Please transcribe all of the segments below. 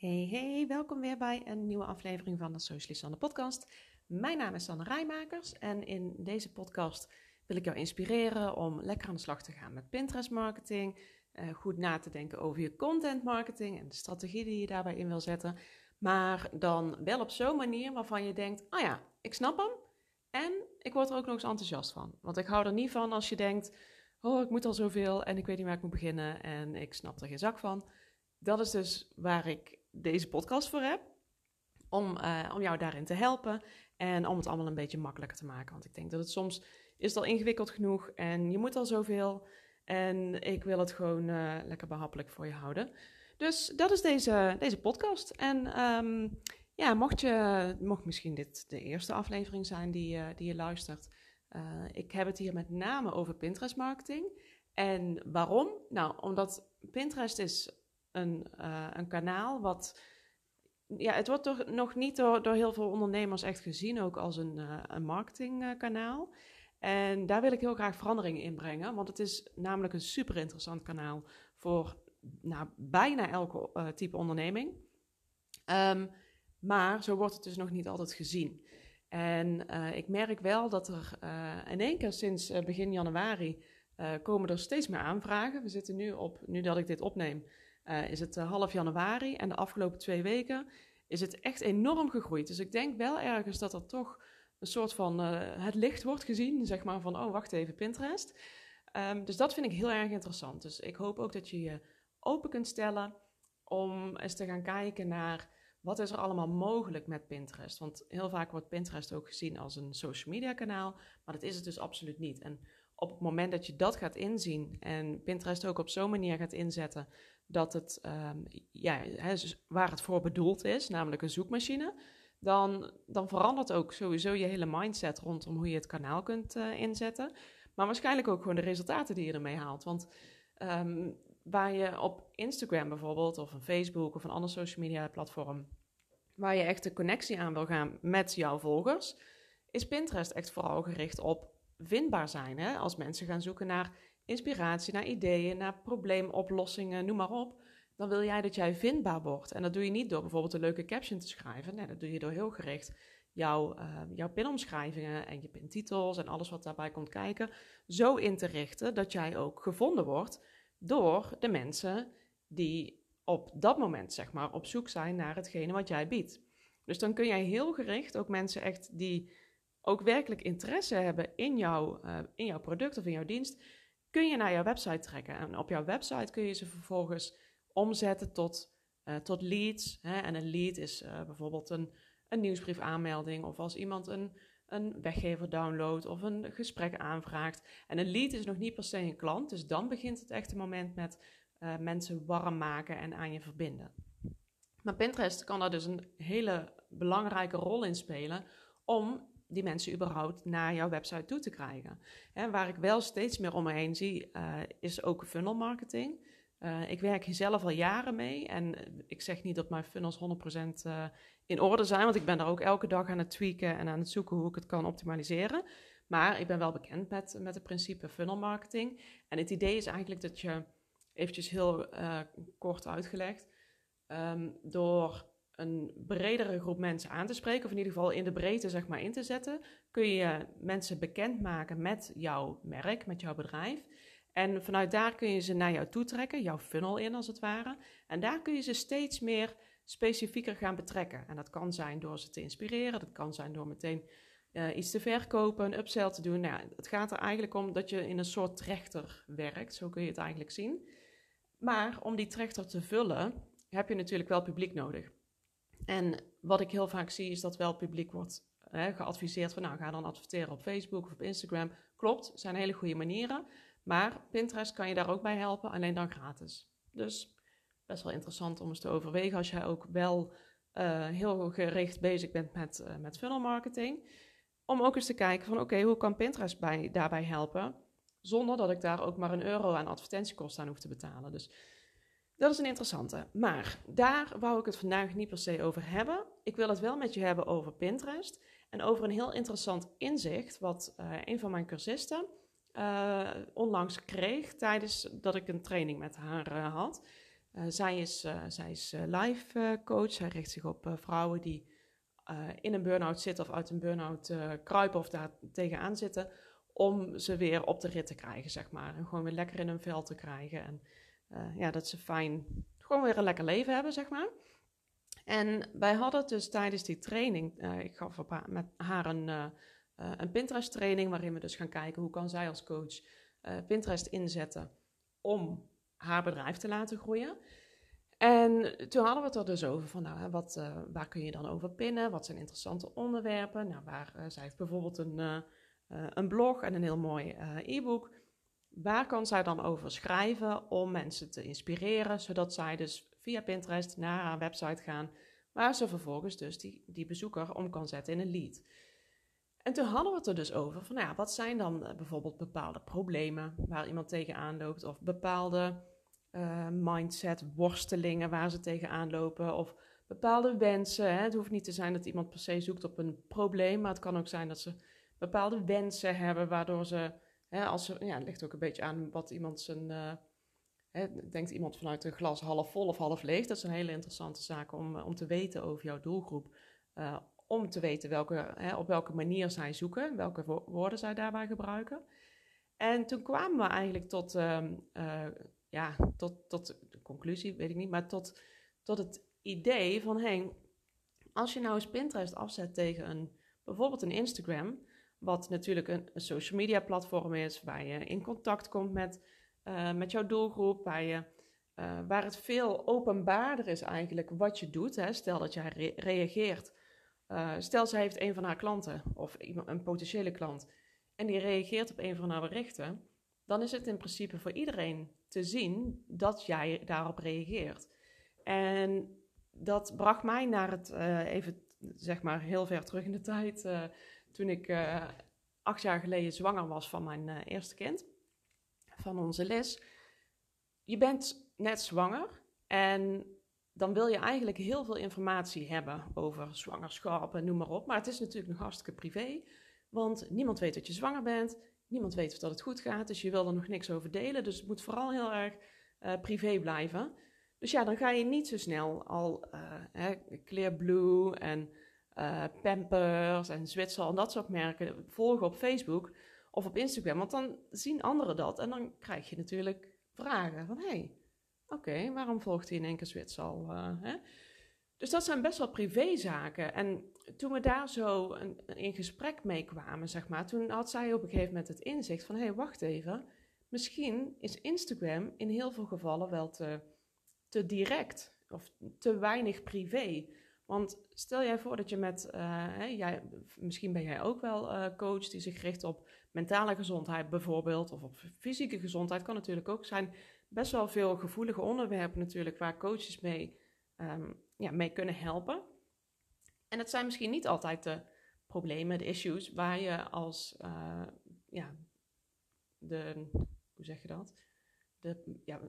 Hey, hey, welkom weer bij een nieuwe aflevering van de Socialist podcast. Mijn naam is Sanne Rijmakers en in deze podcast wil ik jou inspireren om lekker aan de slag te gaan met Pinterest marketing, eh, goed na te denken over je content marketing en de strategie die je daarbij in wil zetten, maar dan wel op zo'n manier waarvan je denkt, ah oh ja, ik snap hem en ik word er ook nog eens enthousiast van. Want ik hou er niet van als je denkt, oh ik moet al zoveel en ik weet niet waar ik moet beginnen en ik snap er geen zak van. Dat is dus waar ik deze podcast voor heb. Om, uh, om jou daarin te helpen en om het allemaal een beetje makkelijker te maken. Want ik denk dat het soms is al ingewikkeld genoeg en je moet al zoveel. En ik wil het gewoon uh, lekker behappelijk voor je houden. Dus dat is deze, deze podcast. En um, ja, mocht, je, mocht misschien dit de eerste aflevering zijn die, die je luistert. Uh, ik heb het hier met name over Pinterest marketing. En waarom? Nou, omdat Pinterest is een, uh, een kanaal wat. Ja, het wordt toch nog niet door, door heel veel ondernemers echt gezien, ook als een, uh, een marketingkanaal. En daar wil ik heel graag verandering in brengen, want het is namelijk een super interessant kanaal voor nou, bijna elke uh, type onderneming. Um, maar zo wordt het dus nog niet altijd gezien. En ik merk wel dat er in één keer sinds begin januari komen er steeds meer aanvragen. We zitten nu op, nu dat ik dit opneem, uh, is het uh, half januari. En de afgelopen twee weken is het echt enorm gegroeid. Dus ik denk wel ergens dat er toch een soort van uh, het licht wordt gezien. Zeg maar van, oh wacht even, Pinterest. Um, dus dat vind ik heel erg interessant. Dus ik hoop ook dat je je open kunt stellen om eens te gaan kijken naar wat is er allemaal mogelijk met Pinterest. Want heel vaak wordt Pinterest ook gezien als een social media kanaal, maar dat is het dus absoluut niet. En op het moment dat je dat gaat inzien en Pinterest ook op zo'n manier gaat inzetten dat het, um, ja, waar het voor bedoeld is, namelijk een zoekmachine, dan, dan verandert ook sowieso je hele mindset rondom hoe je het kanaal kunt uh, inzetten. Maar waarschijnlijk ook gewoon de resultaten die je ermee haalt. Want um, waar je op Instagram bijvoorbeeld, of een Facebook of een ander social media platform, waar je echt de connectie aan wil gaan met jouw volgers, is Pinterest echt vooral gericht op vindbaar zijn. Hè? Als mensen gaan zoeken naar inspiratie, naar ideeën, naar probleemoplossingen, noem maar op. Dan wil jij dat jij vindbaar wordt. En dat doe je niet door bijvoorbeeld een leuke caption te schrijven. Nee, dat doe je door heel gericht jouw, uh, jouw pinomschrijvingen en je pintitels en alles wat daarbij komt kijken, zo in te richten dat jij ook gevonden wordt door de mensen die op dat moment zeg maar op zoek zijn naar hetgene wat jij biedt. Dus dan kun jij heel gericht ook mensen echt die ook werkelijk interesse hebben in, jou, uh, in jouw product of in jouw dienst, kun je naar jouw website trekken. En op jouw website kun je ze vervolgens omzetten tot, uh, tot leads. Hè? En een lead is uh, bijvoorbeeld een, een nieuwsbrief aanmelding of als iemand een, een weggever downloadt of een gesprek aanvraagt. En een lead is nog niet per se een klant, dus dan begint het echte moment met uh, mensen warm maken en aan je verbinden. Maar Pinterest kan daar dus een hele belangrijke rol in spelen om die mensen überhaupt naar jouw website toe te krijgen. En waar ik wel steeds meer om me heen zie, uh, is ook funnel marketing. Uh, ik werk hier zelf al jaren mee en ik zeg niet dat mijn funnels 100% uh, in orde zijn, want ik ben daar ook elke dag aan het tweaken en aan het zoeken hoe ik het kan optimaliseren. Maar ik ben wel bekend met, met het principe funnel marketing. En het idee is eigenlijk dat je, eventjes heel kort uitgelegd, um, door een bredere groep mensen aan te spreken, of in ieder geval in de breedte zeg maar in te zetten, kun je mensen bekendmaken met jouw merk, met jouw bedrijf. En vanuit daar kun je ze naar jou toe trekken, jouw funnel in als het ware. En daar kun je ze steeds meer specifieker gaan betrekken. En dat kan zijn door ze te inspireren, dat kan zijn door meteen uh, iets te verkopen, een upsell te doen. Nou, het gaat er eigenlijk om dat je in een soort trechter werkt, zo kun je het eigenlijk zien. Maar om die trechter te vullen, heb je natuurlijk wel publiek nodig. En wat ik heel vaak zie is dat wel publiek wordt hè, geadviseerd van nou ga dan adverteren op Facebook of op Instagram. Klopt, zijn hele goede manieren. Maar Pinterest kan je daar ook bij helpen, alleen dan gratis. Dus best wel interessant om eens te overwegen als jij ook wel uh, heel gericht bezig bent met, uh, met funnel marketing. Om ook eens te kijken van oké, hoe kan Pinterest bij, daarbij helpen? Zonder dat ik daar ook maar een euro aan advertentiekosten aan hoef te betalen. Dus dat is een interessante. Maar daar wou ik het vandaag niet per se over hebben. Ik wil het wel met je hebben over Pinterest. En over een heel interessant inzicht wat uh, een van mijn cursisten uh, onlangs kreeg tijdens dat ik een training met haar uh, had. zij is, zij is life coach. Zij richt zich op vrouwen die in een burn-out zitten of uit een burn-out kruipen of daar tegenaan zitten. Om ze weer op de rit te krijgen, zeg maar. En gewoon weer lekker in hun vel te krijgen. En ja, dat ze fijn, gewoon weer een lekker leven hebben, zeg maar. En wij hadden dus tijdens die training, uh, ik gaf op met haar een, uh, een Pinterest training, waarin we dus gaan kijken hoe kan zij als coach Pinterest inzetten om haar bedrijf te laten groeien. En toen hadden we het er dus over van, nou, wat, waar kun je dan over pinnen? Wat zijn interessante onderwerpen? Nou, waar, zij heeft bijvoorbeeld een, een blog en een heel mooi e-book. Waar kan zij dan over schrijven om mensen te inspireren, zodat zij dus via Pinterest naar haar website gaan, waar ze vervolgens dus die, die bezoeker om kan zetten in een lead. En toen hadden we het er dus over van, nou ja, wat zijn dan eh, bijvoorbeeld bepaalde problemen waar iemand tegenaan loopt, of bepaalde uh, mindset worstelingen waar ze tegenaan lopen, of bepaalde wensen. Hè. Het hoeft niet te zijn dat iemand per se zoekt op een probleem, maar het kan ook zijn dat ze bepaalde wensen hebben, waardoor ze, hè, als ze, ja, het ligt ook een beetje aan wat iemand zijn, uh, denkt iemand vanuit een glas half vol of half leeg? Dat is een hele interessante zaak om, eh, om te weten over jouw doelgroep. Uh, om te weten welke, op welke manier zij zoeken, welke woorden zij daarbij gebruiken. En toen kwamen we eigenlijk tot, uh, ja, tot, tot de conclusie, weet ik niet, maar tot, tot het idee van, hey, als je nou eens Pinterest afzet tegen een, bijvoorbeeld een Instagram, wat natuurlijk een, social media platform is, waar je in contact komt met uh, met jouw doelgroep, waar, je, uh, waar het veel openbaarder is eigenlijk wat je doet. Hè. Stel dat jij re reageert. Uh, stel, zij heeft een van haar klanten of een potentiële klant en die reageert op een van haar berichten, dan is het in principe voor iedereen te zien dat jij daarop reageert. En dat bracht mij naar het, even zeg maar heel ver terug in de tijd, toen ik acht jaar geleden zwanger was van mijn eerste kind van onze les. Je bent net zwanger en dan wil je eigenlijk heel veel informatie hebben over zwangerschap en noem maar op. Maar het is natuurlijk nog hartstikke privé, want niemand weet dat je zwanger bent. Niemand weet of dat het goed gaat, dus je wil er nog niks over delen. Dus het moet vooral heel erg uh, privé blijven. Dus ja, dan ga je niet zo snel al uh, Clear Blue en uh, Pampers en Zwitser en dat soort merken volgen op Facebook of op Instagram. Want dan zien anderen dat en dan krijg je natuurlijk vragen van... hey, oké, waarom volgt hij in één keer Zwitser uh, hè? Dus dat zijn best wel privézaken. En toen we daar zo een, in gesprek mee kwamen, zeg maar... toen had zij op een gegeven moment het inzicht van... hé, hey, wacht even, misschien is Instagram in heel veel gevallen wel te, te direct... of te weinig privé... Want stel jij voor dat je met, hè, jij, misschien ben jij ook wel uh, coach die zich richt op mentale gezondheid bijvoorbeeld, of op fysieke gezondheid, kan natuurlijk ook zijn. Best wel veel gevoelige onderwerpen natuurlijk, waar coaches mee, um, ja, mee kunnen helpen. En het zijn misschien niet altijd de problemen, de issues, waar je als, uh, ja, de, hoe zeg je dat? De ja,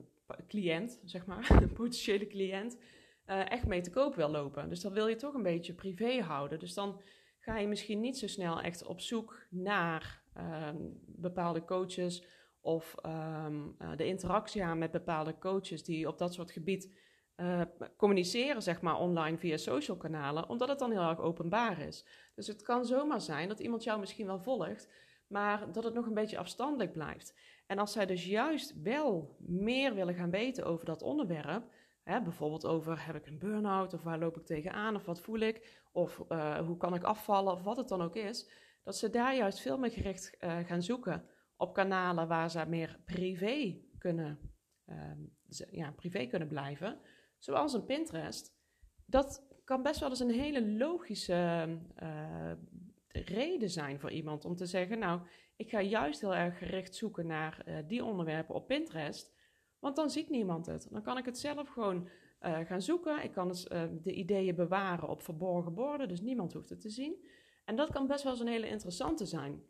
cliënt, zeg maar, een potentiële cliënt, uh, echt mee te koop wil lopen. Dus dat wil je toch een beetje privé houden. Dus dan ga je misschien niet zo snel echt op zoek naar um, bepaalde coaches of um, uh, de interactie aan met bepaalde coaches die op dat soort gebied uh, communiceren, zeg maar, online via social kanalen, omdat het dan heel erg openbaar is. Dus het kan zomaar zijn dat iemand jou misschien wel volgt, maar dat het nog een beetje afstandelijk blijft. En als zij dus juist wel meer willen gaan weten over dat onderwerp, bijvoorbeeld over heb ik een burn-out of waar loop ik tegenaan of wat voel ik of uh, hoe kan ik afvallen of wat het dan ook is, dat ze daar juist veel meer gericht uh, gaan zoeken op kanalen waar ze meer privé kunnen, uh, ja, privé kunnen blijven. Zoals een Pinterest. Dat kan best wel eens een hele logische uh, reden zijn voor iemand om te zeggen: Nou, ik ga juist heel erg gericht zoeken naar die onderwerpen op Pinterest. Want dan ziet niemand het. Dan kan ik het zelf gewoon gaan zoeken. Ik kan dus, de ideeën bewaren op verborgen borden, dus niemand hoeft het te zien. En dat kan best wel eens een hele interessante zijn.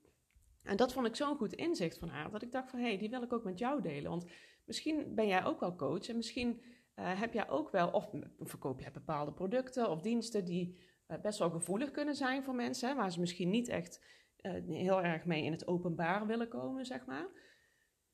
En dat vond ik zo'n goed inzicht van haar, dat ik dacht van, hé, hey, die wil ik ook met jou delen. Want misschien ben jij ook wel coach en misschien uh, heb jij ook wel, of verkoop jij bepaalde producten of diensten die best wel gevoelig kunnen zijn voor mensen, hè, waar ze misschien niet echt heel erg mee in het openbaar willen komen, zeg maar.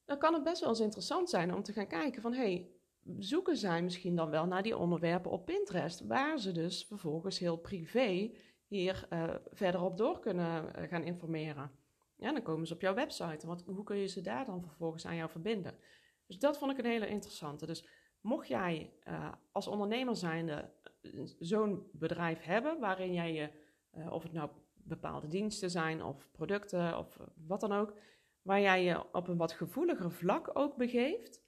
Dan kan het best wel eens interessant zijn om te gaan kijken van, hey, zoeken zij misschien dan wel naar die onderwerpen op Pinterest, waar ze dus vervolgens heel privé hier uh, verder op door kunnen eh, gaan informeren. Ja, dan komen ze op jouw website. Wat, hoe kun je ze daar dan vervolgens aan jou verbinden? Dus dat vond ik een hele interessante. Dus mocht jij uh, als ondernemer zijnde zo'n bedrijf hebben waarin jij je, of het nou bepaalde diensten zijn of producten of wat dan ook, waar jij je op een wat gevoeliger vlak ook begeeft,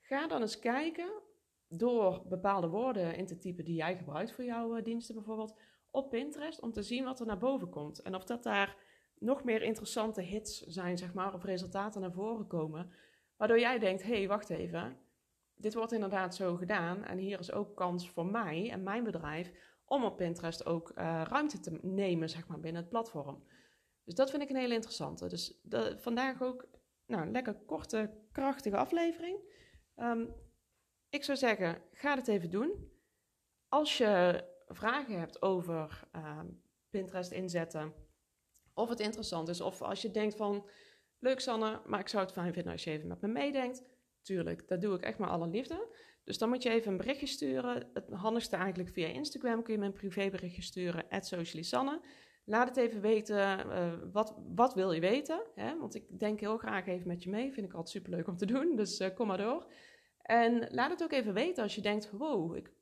ga dan eens kijken door bepaalde woorden in te typen die jij gebruikt voor jouw diensten bijvoorbeeld op Pinterest om te zien wat er naar boven komt. En of dat daar nog meer interessante hits zijn, zeg maar, of resultaten naar voren komen. Waardoor jij denkt, hé, hey, wacht even, dit wordt inderdaad zo gedaan. En hier is ook kans voor mij en mijn bedrijf om op Pinterest ook uh, ruimte te nemen, zeg maar, binnen het platform. Dus dat vind ik een hele interessante. Dus vandaag ook, nou, een lekker korte, krachtige aflevering. Um, ik zou zeggen, ga het even doen. Als je vragen hebt over uh, Pinterest inzetten, of het interessant is, of als je denkt van, leuk Sanne, maar ik zou het fijn vinden als je even met me meedenkt. Tuurlijk, dat doe ik echt met alle liefde. Dus dan moet je even een berichtje sturen. Het handigste eigenlijk via Instagram kun je een privéberichtje sturen, @socialisanne. Laat het even weten, uh, wat, wat wil je weten? Hè? Want ik denk heel graag even met je mee, vind ik altijd superleuk om te doen, dus uh, kom maar door. En laat het ook even weten als je denkt, wow, ik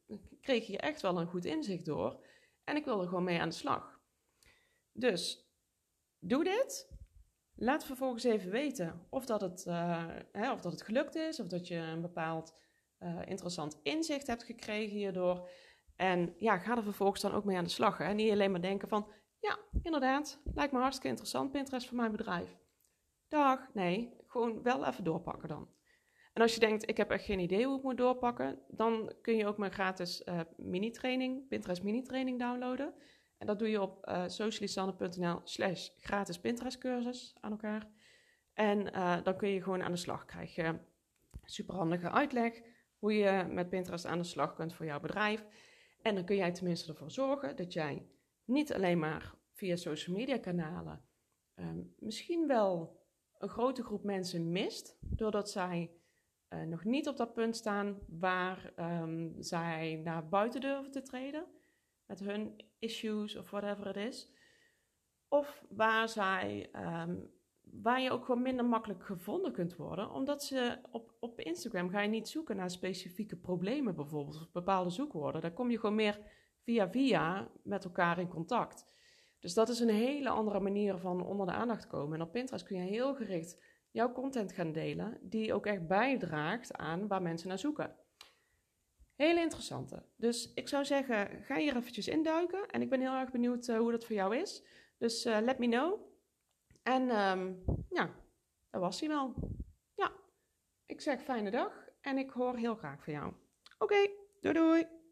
kreeg hier echt wel een goed inzicht door. En ik wil er gewoon mee aan de slag. Dus doe dit. Laat vervolgens even weten of dat het, uh, hè, of dat het gelukt is, of dat je een bepaald interessant inzicht hebt gekregen hierdoor. En ja, ga er vervolgens dan ook mee aan de slag. Hè? Niet alleen maar denken van, ja, inderdaad, lijkt me hartstikke interessant, Pinterest voor mijn bedrijf. Dag, nee, gewoon wel even doorpakken dan. En als je denkt, ik heb echt geen idee hoe ik moet doorpakken, dan kun je ook mijn gratis uh, mini-training, Pinterest mini-training downloaden. En dat doe je op uh, socialisanne.nl slash gratis Pinterest cursus aan elkaar. En uh, dan kun je gewoon aan de slag krijgen. Superhandige uitleg hoe je met Pinterest aan de slag kunt voor jouw bedrijf. En dan kun jij tenminste ervoor zorgen dat jij niet alleen maar via social media kanalen um, misschien wel een grote groep mensen mist, doordat zij uh, nog niet op dat punt staan waar um, zij naar buiten durven te treden met hun issues of whatever het is. Of waar zij um, waar je ook gewoon minder makkelijk gevonden kunt worden. Omdat ze op, op Instagram ga je niet zoeken naar specifieke problemen bijvoorbeeld, of bepaalde zoekwoorden. Daar kom je gewoon meer via via met elkaar in contact. Dus dat is een hele andere manier van onder de aandacht komen. En op Pinterest kun je heel gericht jouw content gaan delen, die ook echt bijdraagt aan waar mensen naar zoeken. Hele interessante. Dus ik zou zeggen, ga hier eventjes induiken. En ik ben heel erg benieuwd uh, hoe dat voor jou is. Dus uh, let me know. En um, ja, dat was hij wel. Ja, ik zeg fijne dag en ik hoor heel graag van jou. Oké, doei doei!